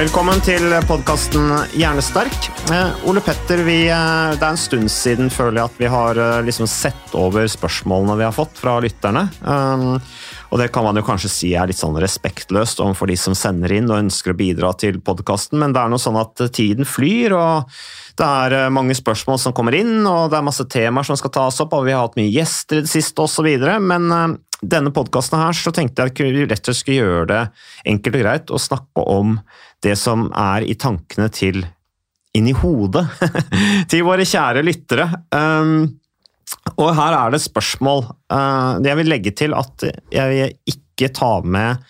Velkommen til podkasten Hjernesterk. Eh, Ole Petter, vi, eh, det er en stund siden føler jeg at vi har eh, liksom sett over spørsmålene vi har fått fra lytterne. Um, og det kan man jo kanskje si er litt sånn respektløst overfor de som sender inn og ønsker å bidra til podkasten, men det er noe sånn at tiden flyr, og det er mange spørsmål som kommer inn, og det er masse temaer som skal tas opp, og vi har hatt mye gjester i det siste osv. Men denne podkasten her så tenkte jeg at vi rett og slett skulle gjøre det enkelt og greit og snakke om det som er i tankene til inni hodet til våre kjære lyttere. Um, og her er det spørsmål. Uh, jeg vil legge til at jeg vil ikke ta med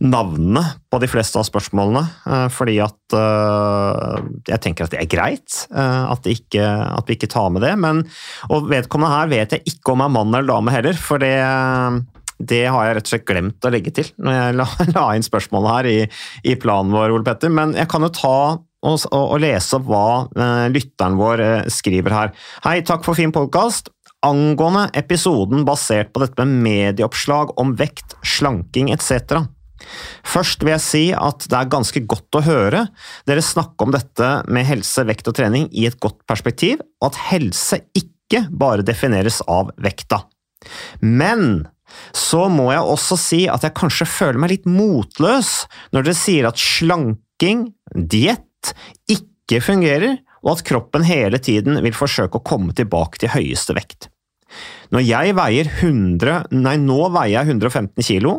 navnene på de fleste av spørsmålene, uh, fordi at uh, jeg tenker at det er greit uh, at, ikke, at vi ikke tar med det. Men, og vedkommende her vet jeg ikke om er mann eller dame heller, for det, det har jeg rett og slett glemt å legge til når jeg la, la inn spørsmålet her i, i planen vår, Ole Petter. Men jeg kan jo ta og, og, lese opp hva eh, lytteren vår eh, skriver her. Hei, takk for fin podkast. Angående episoden basert på dette med medieoppslag om vekt, slanking etc. Først vil jeg si at det er ganske godt å høre dere snakke om dette med helse, vekt og trening i et godt perspektiv, og at helse ikke bare defineres av vekta. Men så må jeg også si at jeg kanskje føler meg litt motløs når dere sier at slanking, diett, ikke fungerer, og at kroppen hele tiden vil forsøke å komme tilbake til høyeste vekt. Når jeg veier 100, nei nå veier jeg 115 kilo,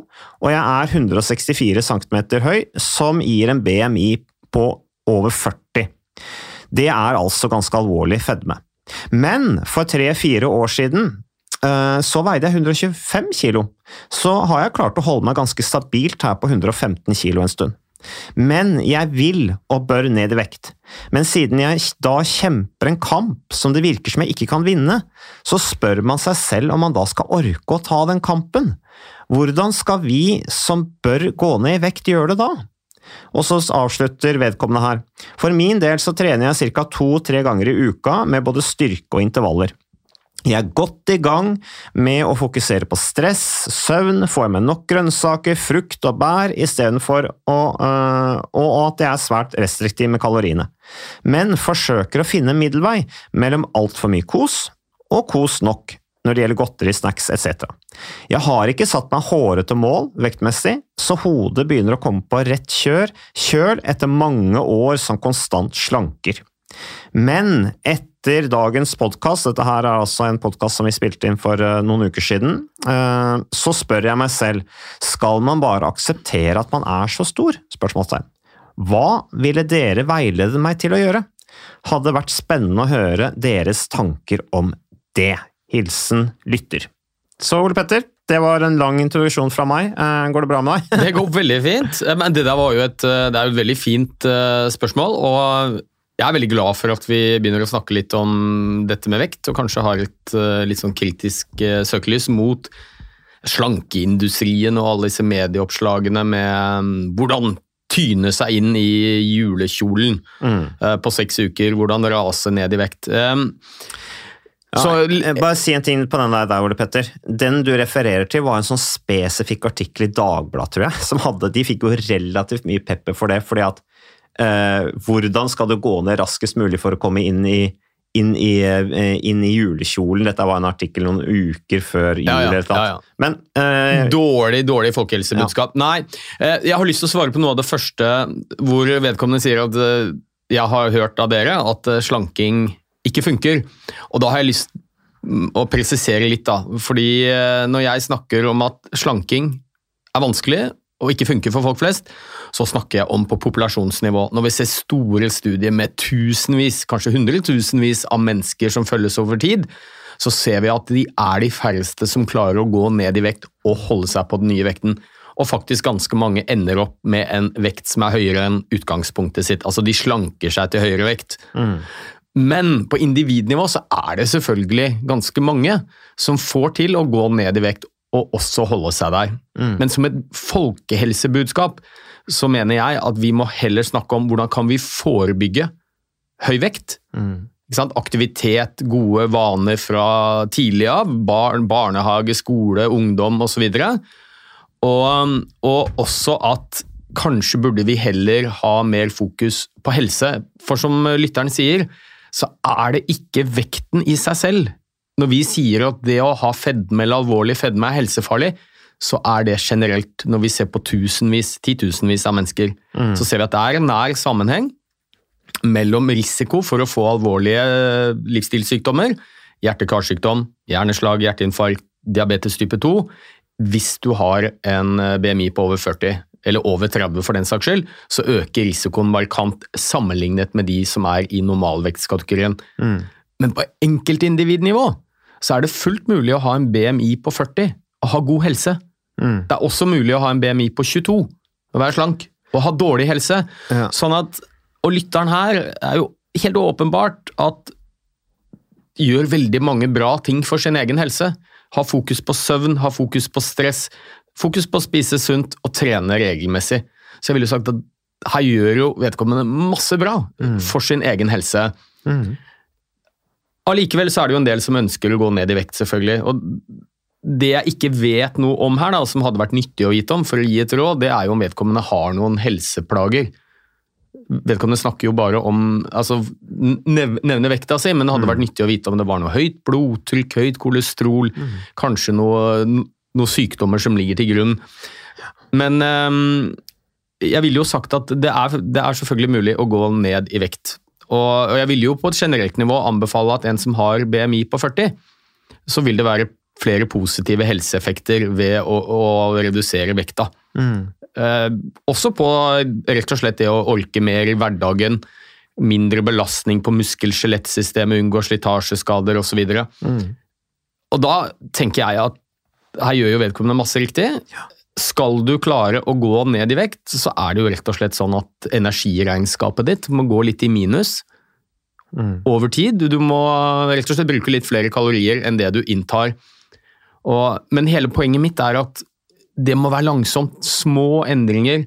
og jeg er 164 cm høy, som gir en BMI på over 40. Det er altså ganske alvorlig fedme. Men for tre-fire år siden så veide jeg 125 kilo, så har jeg klart å holde meg ganske stabilt her på 115 kilo en stund. Men jeg vil og bør ned i vekt. Men siden jeg da kjemper en kamp som det virker som jeg ikke kan vinne, så spør man seg selv om man da skal orke å ta den kampen. Hvordan skal vi som bør gå ned i vekt gjøre det da? Og så avslutter vedkommende her. For min del så trener jeg ca. to–tre ganger i uka med både styrke og intervaller. Jeg er godt i gang med å fokusere på stress, søvn, får jeg meg nok grønnsaker, frukt og bær istedenfor å øh, Og at jeg er svært restriktiv med kaloriene. Men forsøker å finne en middelvei mellom altfor mye kos og kos nok når det gjelder godteri, snacks etc. Jeg har ikke satt meg hårete mål vektmessig, så hodet begynner å komme på rett kjør, kjøl etter mange år som konstant slanker. Men etter dagens podkast, dette her er altså en podkast som vi spilte inn for eh, noen uker siden, eh, så spør jeg meg selv, skal man bare akseptere at man er så stor? Spørsmålstegn. Hva ville dere veilede meg til å gjøre? Hadde vært spennende å høre deres tanker om det. Hilsen lytter. Så Ole Petter, det var en lang introduksjon fra meg. Eh, Går det bra med deg? Det går veldig fint. Men det der var jo et, det er et veldig fint spørsmål. og jeg er veldig glad for at vi begynner å snakke litt om dette med vekt, og kanskje har et eh, litt sånn kritisk eh, søkelys mot slankeindustrien og alle disse medieoppslagene med mm, hvordan tyne seg inn i julekjolen Mm. eh, på seks uker, hvordan rase ned i vekt. Ja, så bare si en ting på den der, der, Ole Petter. Den du refererer til, var en sånn spesifikk artikkel i Dagbladet, tror jeg. som hadde, De fikk jo relativt mye pepper for det, fordi at hvordan skal det gå ned raskest mulig for å komme inn i, inn i, eh, inn i julekjolen. Dette var en artikkel noen uker før jul. Ja, ja, ja. Men eh, Dårlig, dårlig folkehelsebudskap. Nei, eh, jeg har lyst til å svare på noe av det første hvor vedkommende sier at eh, jeg har hørt av dere at eh, slanking ikke funker. Og da har jeg lyst mm, å presisere litt, da. Fordi eh, når jeg snakker om at slanking er vanskelig og ikke funker for folk flest, så snakker jeg om på populasjonsnivå. Når vi ser store studier med tusenvis, kanskje hundretusenvis av mennesker som følges over tid, så ser vi at de er de færreste som klarer å gå ned i vekt og holde seg på den nye vekten. Og faktisk ganske mange ender opp med en vekt som er høyere enn utgangspunktet sitt. Altså de slanker seg til høyere vekt. Men på individnivå så er det selvfølgelig ganske mange som får til å gå ned i vekt og også holde seg der. Men som et folkehelsebudskap så mener jeg at vi må heller snakke om hvordan kan vi forebygge høy vekt. Sant? Aktivitet, gode vaner fra tidlig av. Barn, barnehage, skole, ungdom osv. Og, og også at kanskje burde vi heller ha mer fokus på helse. For som lytteren sier, så er det ikke vekten i seg selv. Når vi sier at det å ha fedme eller alvorlig fedme er helsefarlig, så er det generelt, når vi ser på tusenvis, titusenvis av mennesker, så ser vi at det er en nær sammenheng mellom risiko for å få alvorlige livsstilssykdommer, hjerte-karsykdom, hjerneslag, hjerteinfarkt, diabetes type 2, hvis du har en BMI på over 40, eller over 30 for den saks skyld, så øker risikoen markant sammenlignet med de som er i normalvektskategorien. Men på enkeltindividnivå så er det fullt mulig å ha en BMI på 40 og ha god helse. Det er også mulig å ha en BMI på 22 og være slank og ha dårlig helse. Ja. Sånn at, og lytteren her er jo helt åpenbart at gjør veldig mange bra ting for sin egen helse. Ha fokus på søvn, ha fokus på stress, fokus på å spise sunt og trene regelmessig. Så jeg ville sagt at her gjør jo vedkommende masse bra for sin egen helse. Allikevel så er det jo en del som ønsker å gå ned i vekt, selvfølgelig. Og det jeg ikke vet noe om her, da, som hadde vært nyttig å vite om for å gi et råd, det er jo om vedkommende har noen helseplager. Vedkommende snakker jo bare om altså nevner vekta si, men det hadde vært nyttig å vite om det var noe høyt blodtrykk, høyt kolesterol, kanskje noe, noen sykdommer som ligger til grunn. Men um, jeg ville jo sagt at det er, det er selvfølgelig mulig å gå ned i vekt. Og, og jeg ville jo på et generelt nivå anbefale at en som har BMI på 40, så vil det være flere positive helseeffekter ved å, å redusere vekta. Eh, også på rett og slett det å orke mer i hverdagen, mindre belastning på muskel-skjelettsystemet, unngå slitasjeskader osv. Mm. Og da tenker jeg at her gjør jo vedkommende masse riktig. Skal du klare å gå ned i vekt, så er det jo rett og slett sånn at energiregnskapet ditt må gå litt i minus over tid. Du må rett og slett bruke litt flere kalorier enn det du inntar. Og, men hele poenget mitt er at det må være langsomt. Små endringer.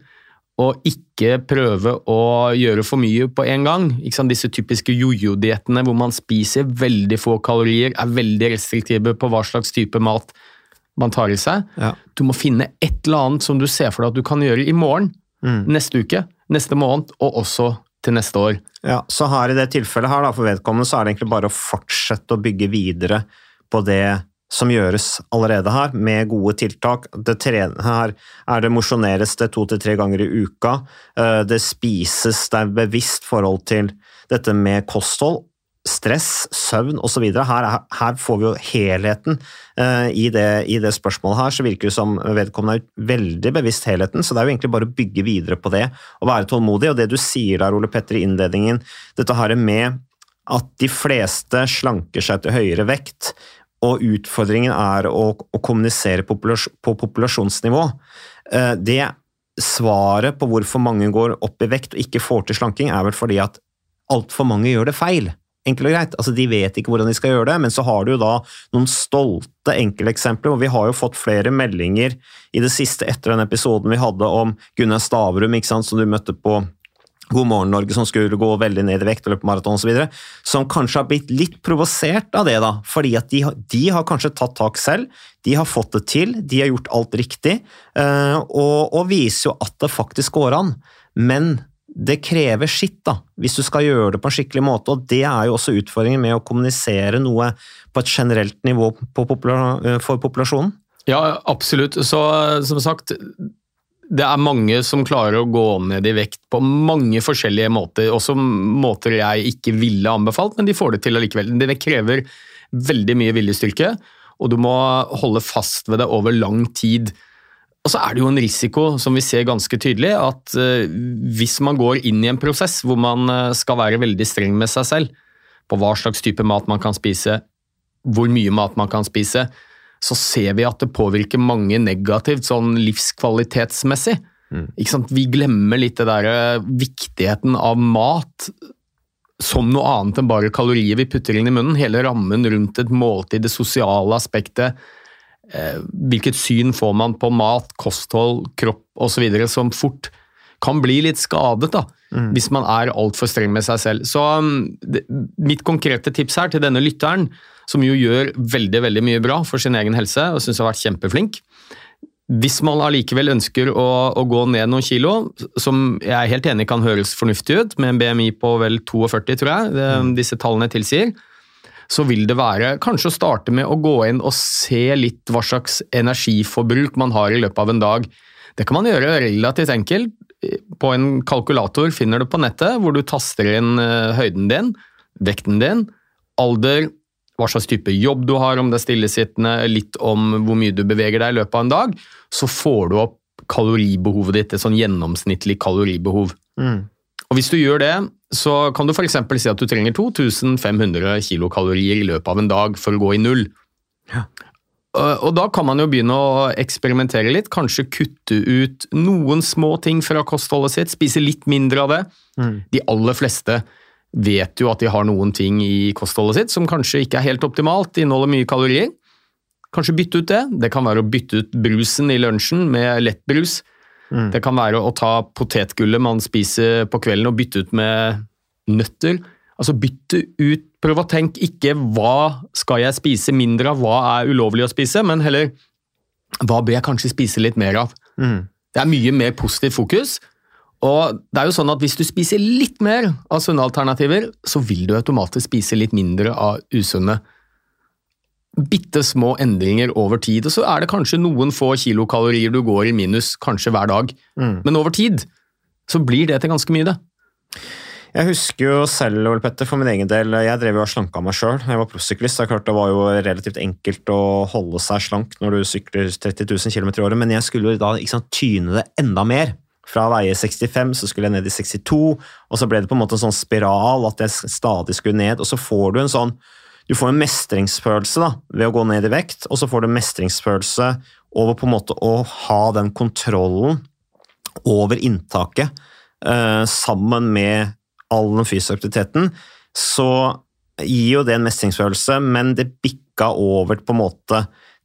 Og ikke prøve å gjøre for mye på en gang. Disse typiske jojo-diettene hvor man spiser veldig få kalorier, er veldig restriktive på hva slags type mat man tar i seg. Ja. Du må finne et eller annet som du ser for deg at du kan gjøre i morgen, neste uke, neste måned og også til neste år. Ja, så her i det tilfellet her, da, for vedkommende, så er det egentlig bare å fortsette å bygge videre på det som gjøres allerede her, med gode tiltak. Her er det mosjoneres det to til tre ganger i uka. eh, Det spises, det er bevisst forhold til dette med kosthold. Stress, søvn osv. Her, er- her får vi jo helheten eh, i, det, i det spørsmålet her. Så virker det som vedkommende er veldig bevisst helheten, så det er jo egentlig bare å bygge videre på det og være tålmodig. Og det du sier der, Ole Petter, i innledningen, dette her med at de fleste slanker seg til høyere vekt, og utfordringen er å, å kommunisere populas på populasjonsnivå. Eh, Det svaret på hvorfor mange går opp i vekt og ikke får til slanking, er vel fordi at altfor mange gjør det feil. Enkelt og greit. Altså, de vet ikke hvordan de skal gjøre det, men så har du jo da noen stolte enkelteksempler, og vi har jo fått flere meldinger i det siste etter den episoden vi hadde om Gunnar Stavrum, ikke sant, som du møtte på God morgen Norge, som skulle gå veldig ned i vekt og løpe maraton osv., som kanskje har blitt litt provosert av det, da, fordi at de, de har kanskje tatt tak selv, de har fått det til, de har gjort alt riktig, eh, og, og viser jo at det faktisk går an. Men det krever sitt, da, hvis du skal gjøre det på en skikkelig måte. Og det er jo også utfordringen med å kommunisere noe på et generelt nivå popula for populasjonen. Ja, absolutt. Så som sagt, det er mange som klarer å gå ned i vekt på mange forskjellige måter. Også måter jeg ikke ville anbefalt, men de får det til allikevel. Det krever veldig mye viljestyrke, og du må holde fast ved det over lang tid. Og så er det jo en risiko, som vi ser ganske tydelig, at uh, hvis man går inn i en prosess hvor man uh, skal være veldig streng med seg selv på hva slags type mat man kan spise, hvor mye mat man kan spise, så ser vi at det påvirker mange negativt, sånn livskvalitetsmessig. Mm. Vi glemmer litt det der, uh, viktigheten av mat som noe annet enn bare kalorier vi putter inn i munnen. Hele rammen rundt et måltid, det sosiale aspektet Eh, hvilket syn får man på mat, kosthold, kropp osv. som fort kan bli litt skadet da, mm. hvis man er altfor streng med seg selv. Så um, det, Mitt konkrete tips her til denne lytteren, som jo gjør veldig veldig mye bra for sin egen helse og syns har vært kjempeflink Hvis man allikevel ønsker å, å, gå ned noen kilo, som jeg er helt enig kan høres fornuftig ut, med en BMI på vel 42, tror jeg det, mm. disse tallene tilsier, så vil det være kanskje å starte med å gå inn og se litt hva slags energiforbruk man har i løpet av en dag. Det kan man gjøre relativt enkelt. På en kalkulator finner du på nettet, hvor du taster inn eh, høyden din, vekten din, alder, hva slags type jobb du har, om det er stillesittende, litt om hvor mye du beveger deg i løpet av en dag, så får du opp kaloribehovet ditt, et sånn gjennomsnittlig kaloribehov. Mm. Og Hvis du gjør det, så kan du f.eks. si at du trenger 2500 kilokalorier i løpet av en dag for å gå i null. Ja. Og da kan man jo begynne å eksperimentere litt, kanskje kutte ut noen små ting fra kostholdet sitt, spise litt mindre av det. Mm. De aller fleste vet jo at de har noen ting i kostholdet sitt som kanskje ikke er helt optimalt, inneholder mye kalorier. Kanskje bytte ut det. Det kan være å bytte ut brusen i lunsjen med lettbrus Mm. Det kan være å ta potetgullet man spiser på kvelden og bytte ut med nøtter. Altså bytte ut, prøv å tenke ikke hva skal jeg spise mindre av, hva er ulovlig å spise, men heller hva bør jeg kanskje spise litt mer av. Mm. Det er mye mer positivt fokus. Og det er jo sånn at Hvis du spiser litt mer av sunne alternativer, så vil du automatisk spise litt mindre av usunne bitte små endringer over tid. Og så er det kanskje noen få kilokalorier du går i minus kanskje hver dag, mm. men over tid så blir det til ganske mye, det. Jeg husker jo selv, Ole Petter, for min egen del, jeg drev jo og slanka meg sjøl. Jeg var proffsyklist. Det, det var jo relativt enkelt å holde seg slank når du sykler 30 000 km i året, men jeg skulle jo da sant, tyne det enda mer. Fra å veie 65 så skulle jeg ned i 62, og så ble det på en måte en sånn spiral at jeg stadig skulle ned. Og så får du en sånn du får en mestringsfølelse da, ved å gå ned i vekt, og så får du en mestringsfølelse over på en måte å ha den kontrollen over inntaket eh, sammen med all den fysiske aktiviteten, så gir jo det en mestringsfølelse, men det bikka over på en måte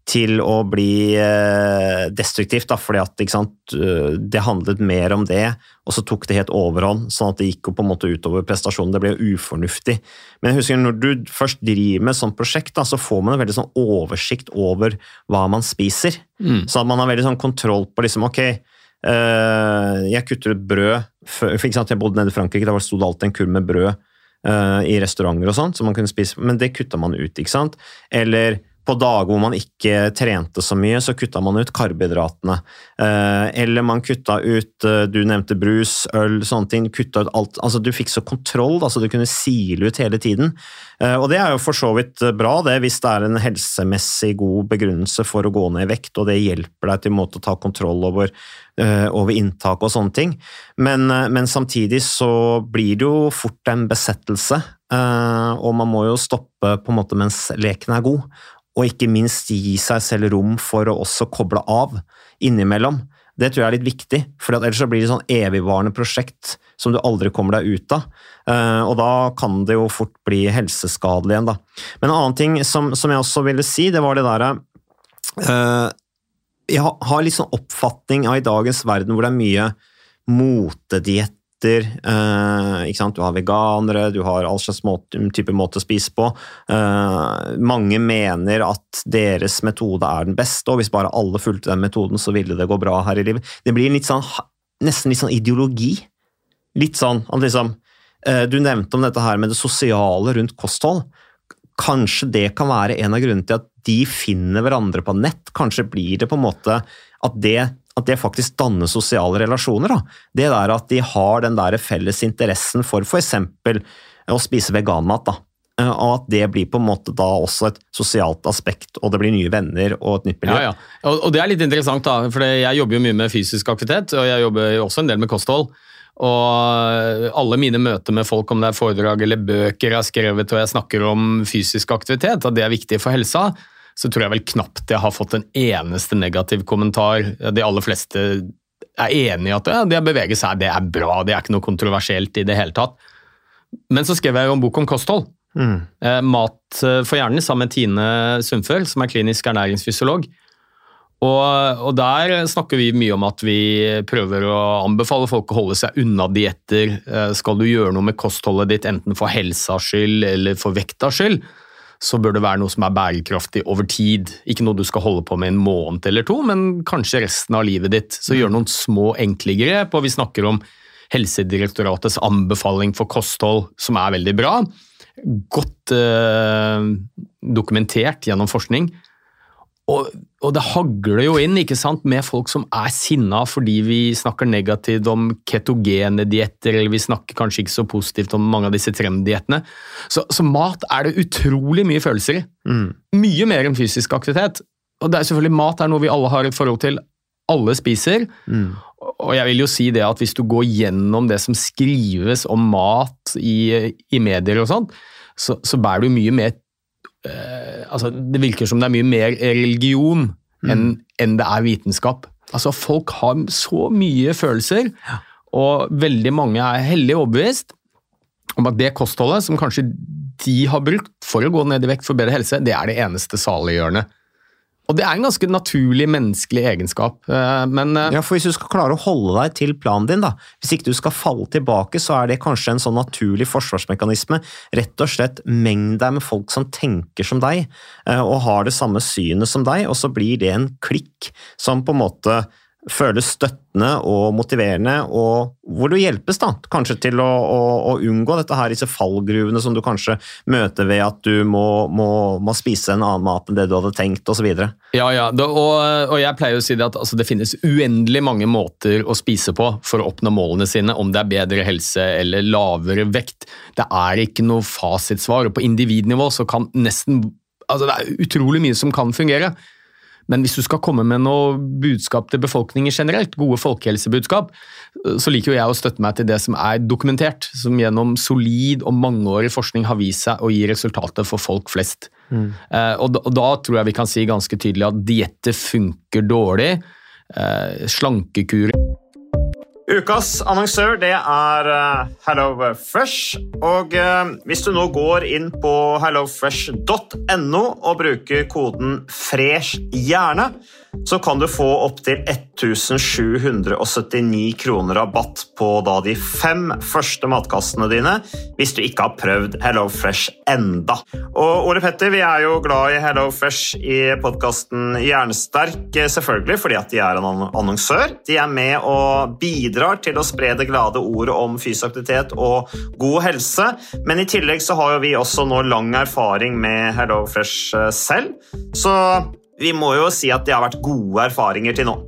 til å bli eh, destruktivt, da, fordi at sant, eh, det handlet mer om det, og så tok det helt overhånd, sånn at det gikk jo på en måte utover prestasjonen. Det ble jo ufornuftig. Men jeg husker når du først driver med et sånt prosjekt, da, så får man en veldig sånn oversikt over hva man spiser. Mm. Så at man har veldig sånn kontroll på liksom, ok, uh, jeg kutter ut brød for, ikke sant, Jeg bodde nede i Frankrike, der sto det alltid en kurv med brød i restauranter og sånt, som man kunne spise, men det kutta man ut. ikke sant? Eller på dager hvor man ikke trente så mye, så kutta man ut karbohydratene. Eh, eller man kutta ut eh, Du nevnte brus, øl, sånne ting. Kutta ut alt. Altså, du fikk så kontroll, altså du kunne sile ut hele tiden. Eh, og det er jo for så vidt bra, det, hvis det er en helsemessig god begrunnelse for å gå ned i vekt, og det hjelper deg til en måte å ta kontroll over, over inntak og sånne ting. Men, men, samtidig så blir det jo fort en besettelse, og man må jo stoppe på en måte mens leken er god og ikke minst gi seg selv rom for å også koble av innimellom. Det tror jeg er litt viktig, for ellers så blir det sånn evigvarende prosjekt som du aldri kommer deg ut av. Eh, og da kan det jo fort bli helseskadelig igjen, da. Men en annen ting som, som jeg også ville si, det var det derre uh, Jeg har litt sånn oppfatning av i dagens verden hvor det er mye motediett dietter. Eh, du har veganere, du har all slags måte, type måte å spise på. Eh, mange mener at deres metode er den beste, og hvis bare alle fulgte den metoden, så ville det gå bra her i livet. Det blir litt sånn, nesten litt sånn ideologi. litt sånn at liksom eh, Du nevnte om dette her med det sosiale rundt kosthold. Kanskje det kan være en av grunnene til at de finner hverandre på nett. Kanskje blir det på en måte at det, at det faktisk danner sosiale relasjoner. Da. Det der at de har den der felles interessen for f.eks. å spise veganmat. da. Eh, Og at det blir på en måte da også et sosialt aspekt, og det blir nye venner og et nytt miljø. Ja, ja. Og, og det er litt interessant, da, for jeg jobber jo mye med fysisk aktivitet, og jeg jobber jo også en del med kosthold. Og alle mine møter med folk, om det er foredrag eller bøker jeg har skrevet, og jeg snakker om fysisk aktivitet, at det er viktig for helsa, så tror jeg vel knapt jeg har fått en eneste negativ kommentar. De aller fleste er enig i at ja, det å bevege seg, det er bra, det er ikke noe kontroversielt i det hele tatt. Men så skrev jeg jo en bok om kosthold. Mm. Eh, Mat for hjernen sammen med Tine Sundfør, som er klinisk ernæringsfysiolog. Og, og der snakker vi mye om at vi prøver å anbefale folk å holde seg unna dietter. Eh, Skal du gjøre noe med kostholdet ditt, enten for helsas skyld eller for vektas skyld, så bør det være noe som er bærekraftig over tid. Ikke noe du skal holde på med en måned eller to, men kanskje resten av livet ditt. Så gjør noen små, enkle grep, og vi snakker om Helsedirektoratets anbefaling for kosthold, som er veldig bra. Godt eh, dokumentert gjennom forskning. Og, og det hagler jo inn ikke sant, med folk som er sinna fordi vi snakker negativt om ketogene dietter, eller vi snakker kanskje ikke så positivt om mange av disse trenddiettene. Så, så mat er det utrolig mye følelser i. Mye mer enn fysisk aktivitet. Og det er selvfølgelig Mat er noe vi alle har et forhold til. Alle spiser. Og jeg vil jo si det at hvis du går gjennom det som skrives om mat i, i medier og sånt, så, så bærer du mye mer eh, altså Det virker som det er mye mer religion enn en det er vitenskap. Altså Folk har så mye følelser, og veldig mange er hellig overbevist om at det kostholdet som kanskje de har brukt for å gå ned i vekt for bedre helse, det er det eneste saliggjørende. Og det er en ganske naturlig menneskelig egenskap, eh, men eh, Ja, for Hvis du skal klare å holde deg til planen din, da, hvis ikke du skal falle tilbake, så er det kanskje en sånn naturlig forsvarsmekanisme. Rett og slett meng deg med folk som tenker som deg, eh, og har det samme synet som deg, og så blir det en klikk som på en måte føles støttende og motiverende, og hvor du hjelpes da, kanskje til å, å, å unngå dette her, disse fallgruvene som du kanskje møter ved at du må, må, må spise en annen mat enn det du hadde tenkt, osv. Ja, ja, og, og jeg pleier å si det at altså, det finnes uendelig mange måter å spise på for å oppnå målene sine, om det er bedre helse eller lavere vekt. Det er ikke noe fasitsvar, og på individnivå så kan nesten altså, Det er utrolig mye som kan fungere. Men hvis du skal komme med noe budskap til befolkningen generelt, gode folkehelsebudskap, så liker jo jeg å støtte meg til det som er dokumentert, som gjennom solid og mangeårig forskning har vist seg å gi resultater for folk flest. Eh, og, da, og da tror jeg vi kan si ganske tydelig at dietter funker dårlig. Eh, slankekurer Ukas annonsør det er HelloFresh. Og eh, hvis du nå går inn på hellofresh.no og bruker koden 'fresh hjerne', så kan du få opptil 1779 kroner rabatt på da de fem første matkassene dine hvis du ikke har prøvd Hello Fresh enda. Og Ole Petter, vi er jo glad i Hello Fresh i podkasten Hjernesterk, eh, selvfølgelig fordi at de er en annonsør. De er med og bidrar til å spre det glade ordet om fysisk aktivitet og god helse, men i tillegg så har jo vi også nå lang erfaring med Hello Fresh eh, selv, så vi må jo si at det har vært gode erfaringer til nå.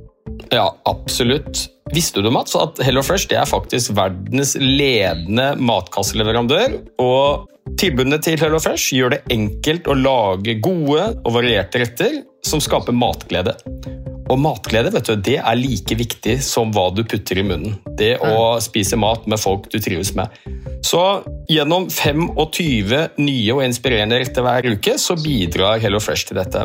Ja, absolutt. Visste du, Mats, at HelloFresh er faktisk verdens ledende matkasseleverandør? Og tilbudene til HelloFresh gjør det enkelt å lage gode og varierte retter som skaper matglede. Og matglede vet du, det er like viktig som hva du putter i munnen. Det å spise mat med folk du trives med. Så gjennom 25 nye og inspirerende retter hver uke så bidrar HelloFresh til dette.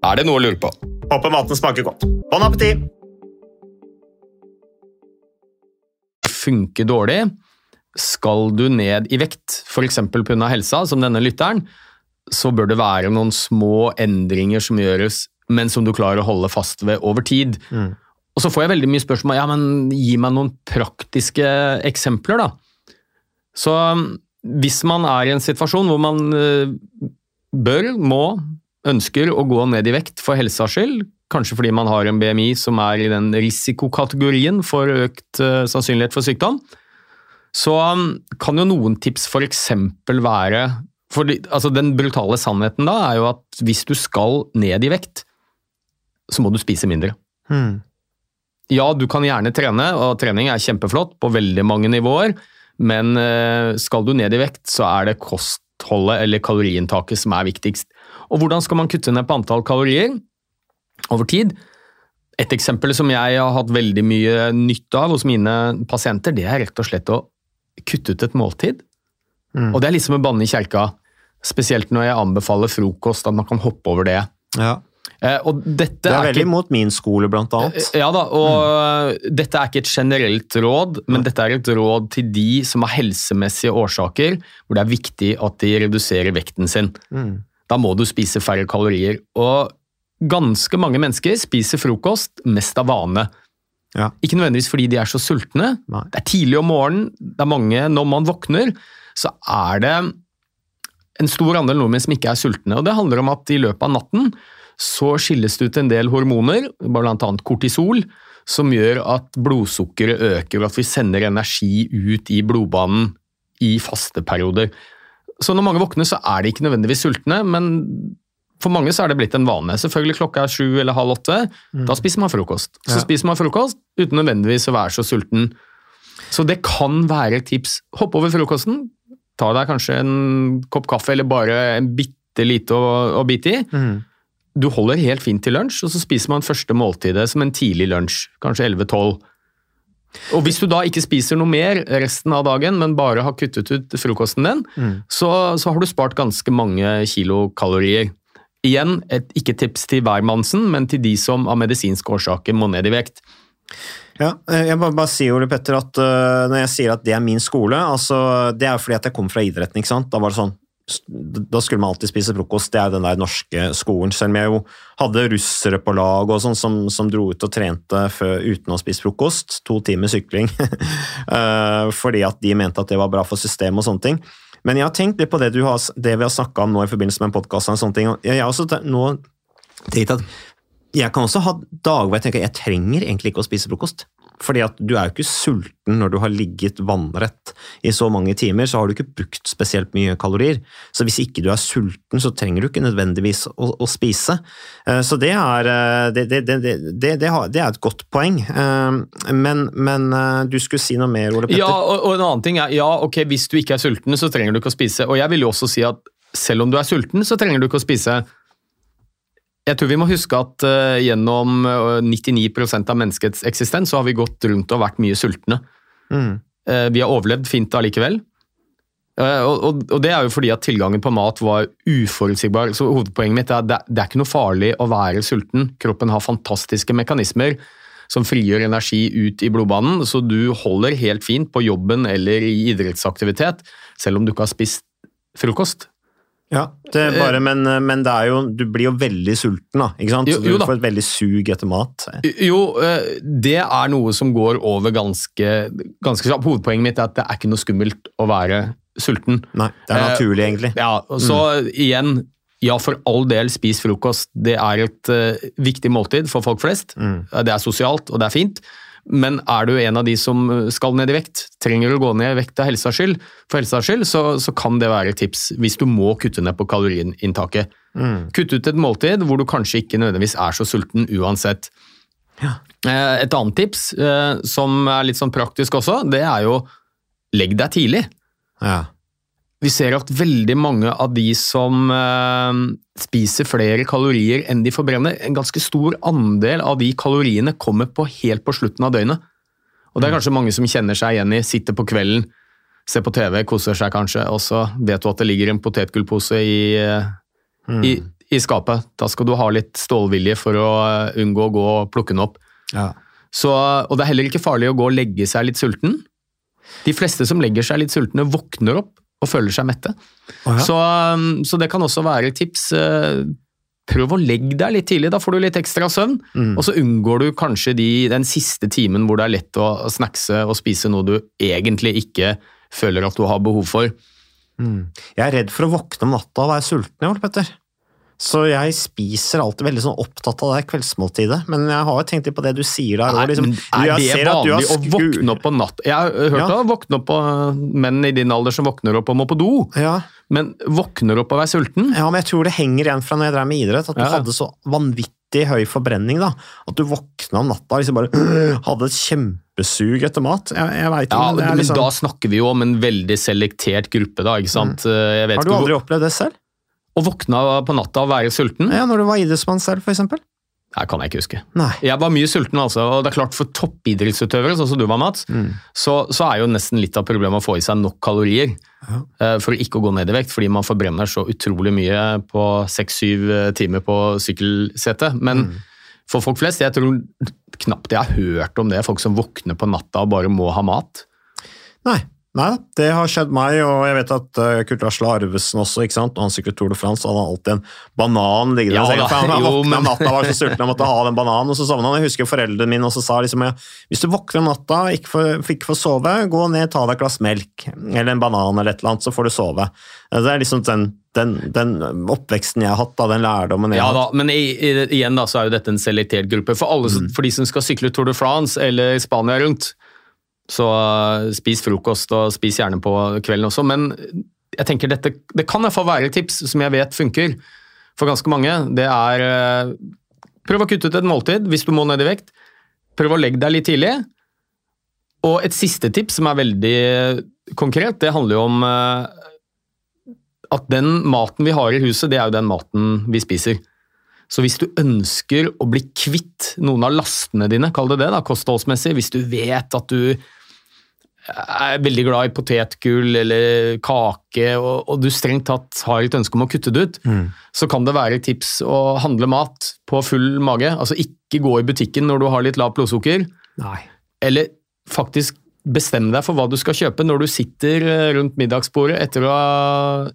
Er det noe å lure på? Håper maten smaker godt. Bon appétit! funker dårlig, skal du ned i vekt, f.eks. pga. helsa, som denne lytteren, så bør det være noen små endringer som gjøres, men som du klarer å holde fast ved over tid. Og så får jeg veldig mye spørsmål ja, men gi meg noen praktiske eksempler, da. Så hvis man er i en situasjon hvor man eh, bør, må, ønsker å gå ned i vekt for helsas skyld, kanskje fordi man har en BMI som er i den risikokategorien for økt eh, sannsynlighet for sykdom, så um, kan jo noen tips f.eks. være for, altså Den brutale sannheten da er jo at hvis du skal ned i vekt, så må du spise mindre. Ja, du kan gjerne trene, og trening er kjempeflott på veldig mange nivåer, men eh, skal du ned i vekt, så er det kostholdet eller kaloriinntaket som er viktigst. Og hvordan skal man kutte ned på antall kalorier over tid? Et eksempel som jeg har hatt veldig mye nytte av hos mine pasienter, det er rett og slett å kutte ut et måltid. Og det er liksom å banne i kjerka, spesielt når jeg anbefaler frokost, at man kan hoppe over det. Ja. Eh, og dette Det er er veldig ikke mot min skole, blant annet. ja da, og dette er ikke et generelt råd, men dette er et råd til de som har helsemessige årsaker hvor det er viktig at de reduserer vekten sin. Da må du spise færre kalorier. Og ganske mange mennesker spiser frokost mest av vane. Ja. Ikke nødvendigvis fordi de er så sultne. Nei. Det er tidlig om morgenen, det er mange Når man våkner, så er det en stor andel nordmenn som ikke er sultne. Og det handler om at i løpet av natten så skilles det ut en del hormoner, bl.a. kortisol, som gjør at blodsukkeret øker, og at vi sender energi ut i blodbanen i faste perioder. Så når mange våkner, så er de ikke nødvendigvis sultne, men for mange så er det blitt en vane. Selvfølgelig klokka er sju eller halv åtte, da spiser man frokost. Så Ja. spiser man frokost uten nødvendigvis å være så sulten. Så det kan være et tips. Hopp over frokosten, ta deg kanskje en kopp kaffe eller bare en bitte lite å, å bite i. Du holder helt fint til lunsj, og så spiser man første måltidet som en tidlig lunsj, kanskje 11-12. Og hvis du da ikke spiser noe mer resten av dagen, men bare har kuttet ut frokosten din, så, så har du spart ganske mange kilokalorier. Igjen, et ikke tips til hvermannsen, men til de som av medisinske årsaker må ned i vekt. Ja, eh, jeg bare, bare sier, Ole Petter, at uh, når jeg sier at det er min skole, altså, det er fordi at jeg kom fra idretten, ikke sant? Da var det sånn, da skulle man alltid spise frokost, det er den der norske skolen, selv om jeg jo hadde russere på lag og sånn som, som dro ut og trente før, uten å spise frokost, to timer sykling, Eh, fordi at de mente at det var bra for systemet og sånne ting. Men jeg har tenkt litt på det, du har, det vi har snakket om nå i forbindelse med en podcast og sånne ting, jeg har også nå tenkt at jeg kan også ha dager hvor jeg tenker jeg trenger egentlig ikke å spise frokost. Fordi at du er jo ikke sulten når du har ligget vannrett i så mange timer, så har du ikke brukt spesielt mye kalorier. Så hvis ikke du er sulten, så trenger du ikke nødvendigvis å, å spise. Eh, Så det er, eh, det, det, det, det, er et godt poeng. Eh, Men, men du skulle si noe mer, Ole Petter? Ja, og, og en annen ting er, ja, ok, hvis du ikke er sulten, så trenger du ikke å spise. Og jeg vil jo også si at selv om du er sulten, så trenger du ikke å spise. Jeg tror vi må huske at uh, gjennom eh, 99% av menneskets eksistens så har vi gått rundt og vært mye sultne. Mm. Uh, vi har overlevd fint allikevel. Uh, og, og det er jo fordi at tilgangen på mat var uforutsigbar. Så hovedpoenget mitt er at det, det er ikke noe farlig å være sulten. Kroppen har fantastiske mekanismer som frigjør energi ut i blodbanen, så du holder helt fint på jobben eller i idrettsaktivitet, selv om du ikke har spist frokost. Ja, det er bare, men, men det er jo, du blir jo veldig sulten, da. ikke sant? Jo- Så jo du da. får et veldig sug etter mat. Jo, eh, det er noe som går over ganske, ganske kjapt. Hovedpoenget mitt er at det er ikke noe skummelt å være sulten. Nei, det er Eh, naturlig, egentlig. Ja, og Så igjen, ja for all del, spis frokost. Det er et eh, viktig måltid for folk flest. Mm. Det er sosialt, og det er fint. Men er du en av de som skal ned i vekt, trenger å gå ned i vekt av helsa skyld, for helsas skyld, så, så kan det være et tips hvis du må kutte ned på kaloriinntaket. Kutt ut et måltid hvor du kanskje ikke nødvendigvis er så sulten uansett. Ja. Et annet tips, eh, som er litt sånn praktisk også, det er jo legg deg tidlig. Ja. Vi ser at veldig mange av de som eh, spiser flere kalorier enn de forbrenner, en ganske stor andel av de kaloriene kommer på helt på slutten av døgnet. Og det er kanskje mange som kjenner seg igjen i, sitter på kvelden, ser på TV, koser seg kanskje, og så vet du at det ligger en potetgullpose i, mm. i, i skapet. Da skal du ha litt stålvilje for å eh, unngå å gå og plukke den opp. Ja. Så, og det er heller ikke farlig å gå og legge seg litt sulten. De fleste som legger seg litt sultne, våkner opp og føler seg mette. Oh, ja. så, um, så det kan også være et tips. eh, Prøv å legge deg litt tidlig, da får du litt ekstra søvn. Mm. Og så unngår du kanskje de, den siste timen hvor det er lett å snackse og spise noe du egentlig ikke føler at du har behov for. Jeg er redd for å våkne om natta og være sulten, jeg, Ole Petter. Så jeg spiser alltid veldig sånn opptatt av det kveldsmåltidet. Men jeg har jo tenkt litt på det du sier der. òg. liksom, er det ser at du har vanlig å våkne opp på natt? Jeg har hørt Ja. å våkne opp på menn i din alder som våkner opp og må på do, Ja, men våkner opp og er sulten? ja, men jeg tror det henger igjen fra når jeg drev med idrett, at du Ja. hadde så vanvittig høy forbrenning. da, At du våkna om natta og liksom bare hadde et kjempesug etter mat. Jeg, jeg vet ikke, Ja, men er men liksom, da snakker vi jo om en veldig selektert gruppe, da, ikke sant? Vet Har du aldri hvor- opplevd det selv? Å våkne på natta og være sulten? Ja, Når du var idrettsmann selv, for eksempel? Det kan jeg ikke huske. Nei. Jeg var mye sulten, altså. Og det er klart for toppidrettsutøvere, sånn som du var, Mats, Mm. så, så er jo nesten litt av problemet å få i seg nok kalorier eh, for ikke å gå ned i vekt, fordi man forbrenner så utrolig mye på seks-syv timer på sykkelsetet. Men Mm. for folk flest, jeg tror knapt jeg har hørt om det, folk som våkner på natta og bare må ha mat. Nei. Nei det har skjedd meg, og jeg vet at uh, Kurt Asle Arvesen også, ikke sant? og han syklet Tour de France, hadde alltid en banan liggende Ja i senga, han, han våkna om natta og var så sulten, han måtte ha den bananen, og så sovna han. Jeg husker foreldrene mine også sa liksom, ja, hvis du våkner om natta og ikke får, ikke får sove, gå ned, ta deg et glass melk, eller en banan eller et eller annet, så får du sove. Det er liksom den, den, den oppveksten jeg har hatt, da, den lærdommen jeg Ja har da, hatt. men i, i, igjen da, så er jo dette en selektert gruppe. For, alle, mm. for de som skal sykle Tour de France eller Spania rundt, så uh, spis frokost og spis gjerne på kvelden også. Men jeg tenker dette, det kan i hvert fall være et tips som jeg vet funker for ganske mange. Det er uh, prøv å kutte ut et måltid hvis du må ned i vekt. Prøv å legge deg litt tidlig. Og et siste tips som er veldig konkret, det handler jo om uh, at den maten vi har i huset, det er jo den maten vi spiser. Så hvis du ønsker å bli kvitt noen av lastene dine, kall det det, da, kostholdsmessig, hvis du vet at du er veldig glad i potetgull eller kake, og, og du strengt tatt har et ønske om å kutte det ut, så kan det være tips å handle mat på full mage. Altså ikke gå i butikken når du har litt lavt blodsukker, Nei. eller faktisk bestemme deg for hva du skal kjøpe når du sitter eh, rundt middagsbordet etter å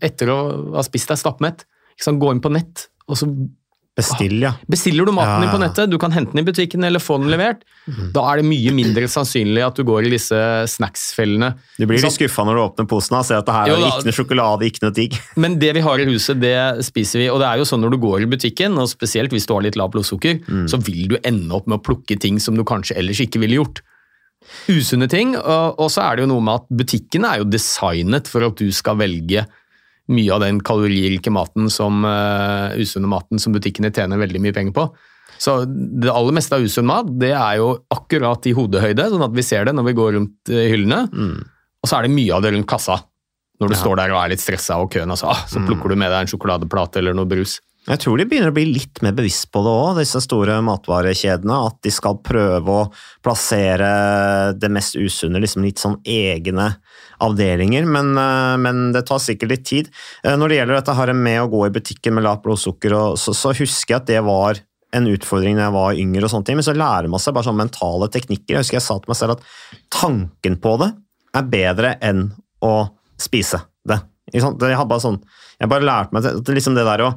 etter å ha spist deg stappmett. Gå inn på nett, og så Bestill, ja. bestiller du maten din på nettet. Du kan hente den i butikken eller få den levert. Da er det mye mindre sannsynlig at du går i disse snacksfellene. Du blir litt skuffa når du åpner posen og ser at det her Jo er ikke noe sjokolade, ikke noe digg. Men det vi har i huset, det spiser vi. Og det er jo sånn når du går i butikken, og spesielt hvis du har litt lavt blodsukker, så vil du ende opp med å plukke ting som du kanskje ellers ikke ville gjort. Usunne ting. Og, og så er det jo noe med at butikken er jo designet for at du skal velge mye av den kaloririke maten som uh, usunne maten som butikkene tjener veldig mye penger på. Så det aller meste av usunn mat det er jo akkurat i hodehøyde, sånn at vi ser det når vi går rundt hyllene. hyllene. Og så er det mye av det rundt kassa. Når du står der og er litt stressa og køen, altså, ah, så plukker du med deg en sjokoladeplate eller noe brus. Jeg tror de begynner å bli litt mer bevisst på det òg, disse store matvarekjedene. At de skal prøve å plassere det mest usunne liksom litt sånn egne avdelinger. Men, eh, men det tar sikkert litt tid. Eh, Når det gjelder dette her med å gå i butikken med lavt blodsukker, så, så husker jeg at det var en utfordring da jeg var yngre, og sånne ting, men så lærer man seg bare sånne mentale teknikker. Jeg husker jeg sa til meg selv at tanken på det er bedre enn å spise det. Jeg, bare sånn, jeg bare lærte meg det, liksom det der å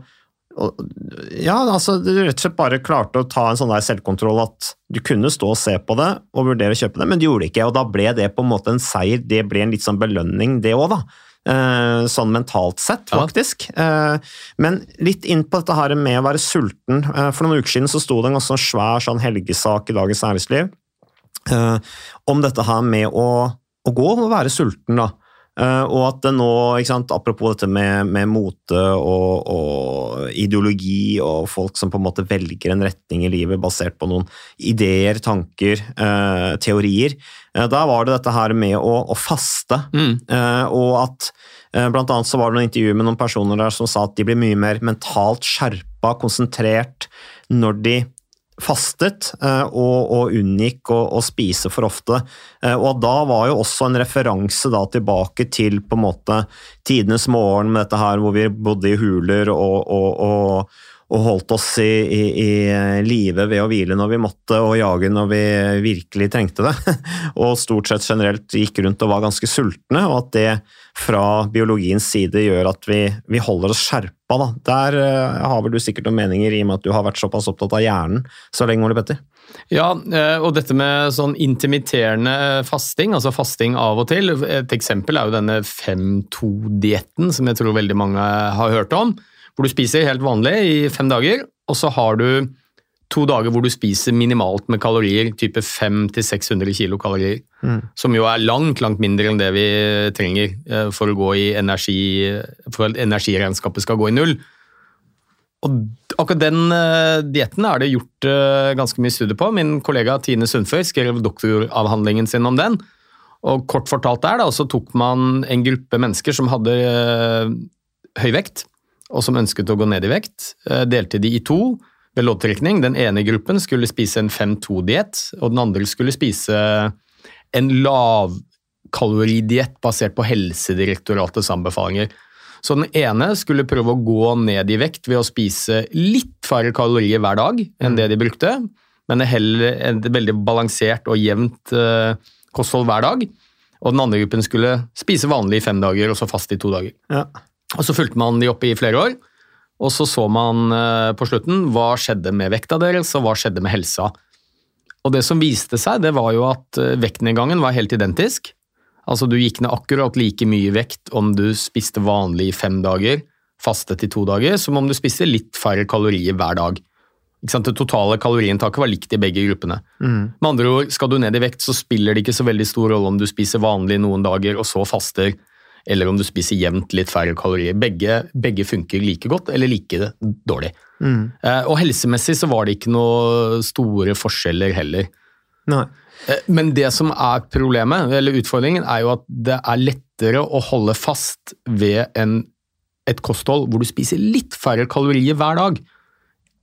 ja, altså du rett og slett bare klarte å ta en sånn der selvkontroll at du kunne stå og se på det og vurdere å kjøpe det, men du gjorde det ikke, og da ble det på en måte en seier. Det ble en litt sånn belønning, det òg, da. Eh, sånn mentalt sett, faktisk. Ja. men litt inn på dette her med å være sulten. Eh, for noen uker siden så sto det en ganske svær sånn helgesak i Dagens Næringsliv eh, om dette her med å, å gå og være sulten, da. Eh, og at det nå, ikke sant, apropos dette med, med mote og, og ideologi og folk som på en måte velger en retning i livet basert på noen ideer, tanker, eh, teorier. Eh, da var det dette her med å, å faste, eh, og at eh, blant annet så var det noen intervjuer med noen personer der som sa at de blir mye mer mentalt skjerpa, konsentrert, når de fastet eh, og, og unngikk å, spise for ofte. Eh, Og da var jo også en referanse da tilbake til på en måte tidenes morgen med dette her hvor vi bodde i huler og, og, og holdt oss i, i, i live ved å hvile når vi måtte og jage når vi virkelig trengte det. Og stort sett generelt gikk rundt og var ganske sultne, og at det fra biologiens side gjør at vi, vi holder oss skjerpa. Da. Der eh, har vel du sikkert noen meninger i og med at du har vært såpass opptatt av hjernen så lenge, Ole Petter? Ja, eh, og dette med sånn intimiterende fasting, altså fasting av og til. Et eksempel er jo denne 5-2-dietten, som jeg tror veldig mange har hørt om. Hvor du spiser helt vanlig i fem dager, og så har du to dager hvor du spiser minimalt med kalorier, type 500-600 kilokalorier. Som jo er langt, langt mindre enn det vi trenger eh, for å gå i energi, for at energiregnskapet skal gå i null. Og akkurat den uh, dietten er det gjort eh, ganske mye studier på. Min kollega Tine Sundfør skrev doktoravhandlingen sin om den. Og kort fortalt der da, så tok man en gruppe mennesker som hadde eh, høy vekt, og som ønsket å gå ned i vekt. eh, delte de i to ved loddtrekning. Den ene gruppen skulle spise en 5-2-diett, og den andre skulle spise en lavkaloridiett basert på Helsedirektoratets anbefalinger. Så den ene skulle prøve å gå ned i vekt ved å spise litt færre kalorier hver dag enn det de brukte, men heller et veldig balansert og jevnt eh, kosthold hver dag. Og den andre gruppen skulle spise vanlig i fem dager og så fast i to dager. Ja. Og så fulgte man de opp i flere år, og så så man eh, på slutten hva skjedde med vekta deres, og hva skjedde med helsa. Og det som viste seg, det var jo at eh, vektnedgangen var helt identisk. Altså du gikk ned akkurat like mye vekt om du spiste vanlig i fem dager, fastet i to dager, som om du spiste litt færre kalorier hver dag. Det totale kaloriinntaket var likt i begge gruppene. Med andre ord, skal du ned i vekt, så spiller det ikke så veldig stor rolle om du spiser vanlig noen dager og så faster, eller om du spiser jevnt litt færre kalorier. Begge, begge funker like godt eller like dårlig. Mm. og helsemessig så var det ikke noe store forskjeller heller. Nei. Eh, Men det som er problemet, eller utfordringen, er jo at det er lettere å holde fast ved en, et kosthold hvor du spiser litt færre kalorier hver dag,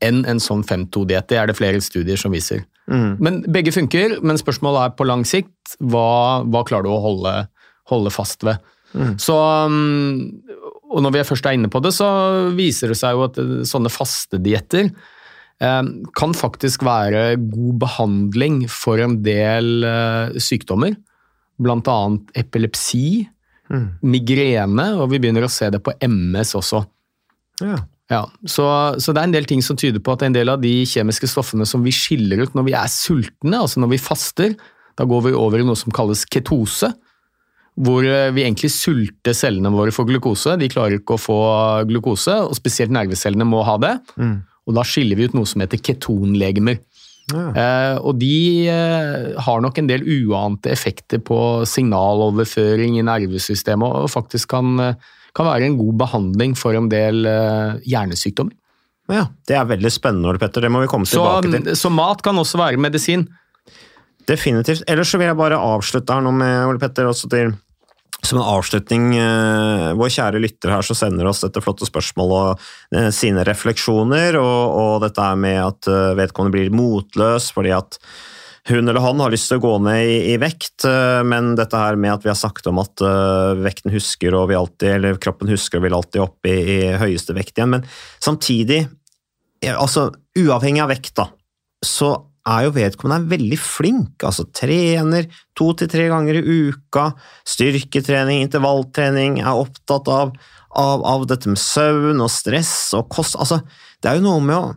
enn en sånn 5-2-diett. Det er det flere studier som viser. Men Begge funker, men spørsmålet er på lang sikt hva, hva klarer du å holde, holde fast ved. Så, um, og når vi først er inne på det, så viser det seg jo at eh, sånne fastedietter eh, kan faktisk være god behandling for en del eh, sykdommer. Blant annet epilepsi, migrene, og vi begynner å se det på MS også. Ja. Ja, så, så det er en del ting som tyder på at en del av de kjemiske stoffene som vi skiller ut når vi er sultne, altså når vi faster, da går vi over i noe som kalles ketose, hvor eh, vi egentlig sulter cellene våre for glukose. De klarer ikke å få glukose, og spesielt nervecellene må ha det. Og da skiller vi ut noe som heter ketonlegemer. Eh, og de eh, har nok en del uante effekter på signaloverføring i nervesystemet, og faktisk kan, kan være en god behandling for en del eh, hjernesykdommer. ja. Det er veldig spennende, Petter. Det må vi komme Så, tilbake til. så mat kan også være medisin. Definitivt. Ellers så vil jeg bare avslutte her nå med Ole Petter, også til som en avslutning, eh, vår kjære lytter her som sender oss dette flotte spørsmålet og eh, sine refleksjoner, og, og dette med at eh, vedkommende blir motløs fordi at hun eller han har lyst til å gå ned i, i vekt, men dette her med at vi har sagt om at vekten husker og vi alltid, eller kroppen husker og vil alltid opp i, i høyeste vekt igjen, men samtidig, altså uavhengig av vekt da, så er jo vedkommende er veldig flink, altså trener to til tre ganger i uka, styrketrening, intervalltrening, er opptatt av, av, av dette med søvn og stress og kost, altså det er jo noe med å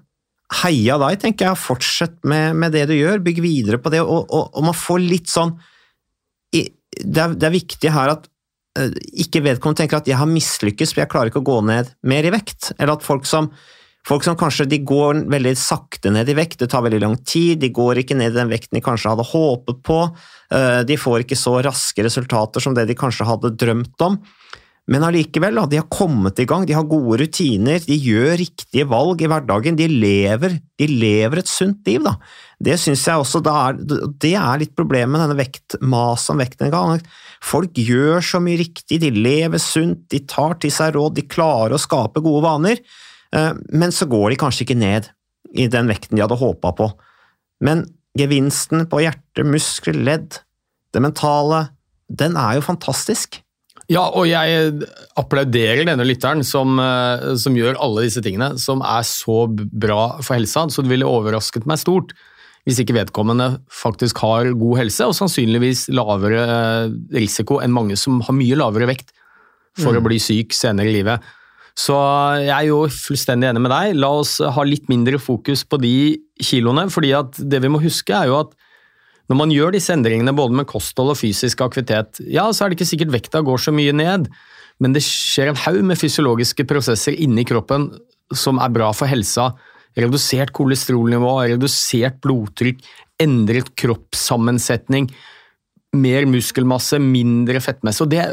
heie deg, tenker jeg, fortsett med, med, det du gjør, bygg videre på det, og, og, og man får litt sånn det er, det er viktig her at uh, ikke vedkommende tenker at jeg har mislykkes, for jeg klarer ikke å gå ned mer i vekt, eller at folk som Folk som kanskje de går veldig sakte ned i vekt, det tar veldig lang tid, de går ikke ned i den vekten de kanskje hadde håpet på, uh, de får ikke så raske resultater som det de kanskje hadde drømt om. Men allikevel, de har kommet i gang, de har gode rutiner, de gjør riktige valg i hverdagen, de lever, de lever et sunt liv. Da. Det synes jeg også er, det er litt problemet med denne vektmaset om vekten en gang. Folk gjør så mye riktig, de lever sunt, de tar til seg råd, de klarer å skape gode vaner, eh, men så går de kanskje ikke ned i den vekten de hadde håpa på. Men gevinsten på hjerte, muskler, ledd, det mentale, den er jo fantastisk. Ja, og jeg applauderer denne lytteren som, eh, som, gjør alle disse tingene, som er så bra for helsa, så det ville overrasket meg stort hvis ikke vedkommende faktisk har god helse, og sannsynligvis lavere eh, risiko enn mange som har mye lavere vekt for mm. å bli syk senere i livet. Så jeg er jo fullstendig enig med deg. La oss ha litt mindre fokus på de kiloene, fordi at det vi må huske er jo at når man gjør disse endringene både med kosthold og fysisk aktivitet, ja, så er det ikke sikkert vekta går så mye ned, men det skjer en haug med fysiologiske prosesser inni kroppen som er bra for helsa. Redusert kolesterolnivå, redusert blodtrykk, endret kroppssammensetning, mer muskelmasse, mindre fettmasse, og det,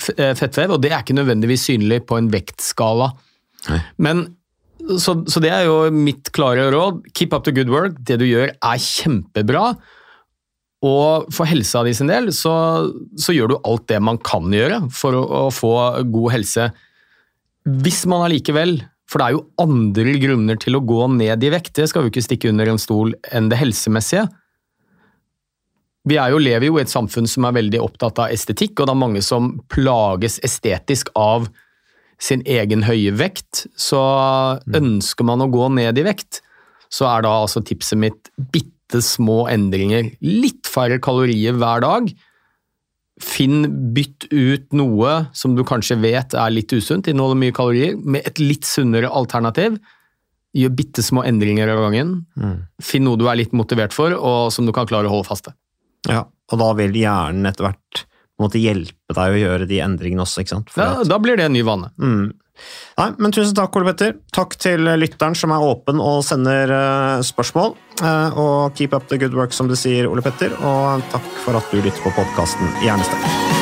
fettvev, og det er ikke nødvendigvis synlig på en vektskala. Nei. Men så, så, det er jo mitt klare råd. Keep up the good work. Det du gjør er kjempebra. Og for helsa di sin del så, så, gjør du alt det man kan gjøre for å, å få god helse. Hvis man allikevel For det er jo andre grunner til å gå ned i vekt, det skal vi ikke stikke under en stol, enn det helsemessige. Vi jo, lever jo i et samfunn som er veldig opptatt av estetikk, og det er mange som plages estetisk av sin egen høye vekt. Så mm. ønsker man å gå ned i vekt, så er da altså tipset mitt bitte små endringer. Litt færre kalorier hver dag. Finn, bytt ut noe som du kanskje vet er litt usunt, inneholder mye kalorier, med et litt sunnere alternativ. Gjør bitte små endringer av gangen. Mm. Finn noe du er litt motivert for, og som du kan klare å holde fast ved. Ja, og da vil hjernen etter hvert måte hjelpe deg å gjøre de endringene også. ikke sant? Ja, Da blir det en ny vane. Mm. Nei, men Tusen takk, Ole Petter. Takk til lytteren som er åpen og sender uh, spørsmål. Uh, og keep up the good work, som du sier, Ole Petter. Og takk for at du lytter på podkasten Hjernesterk.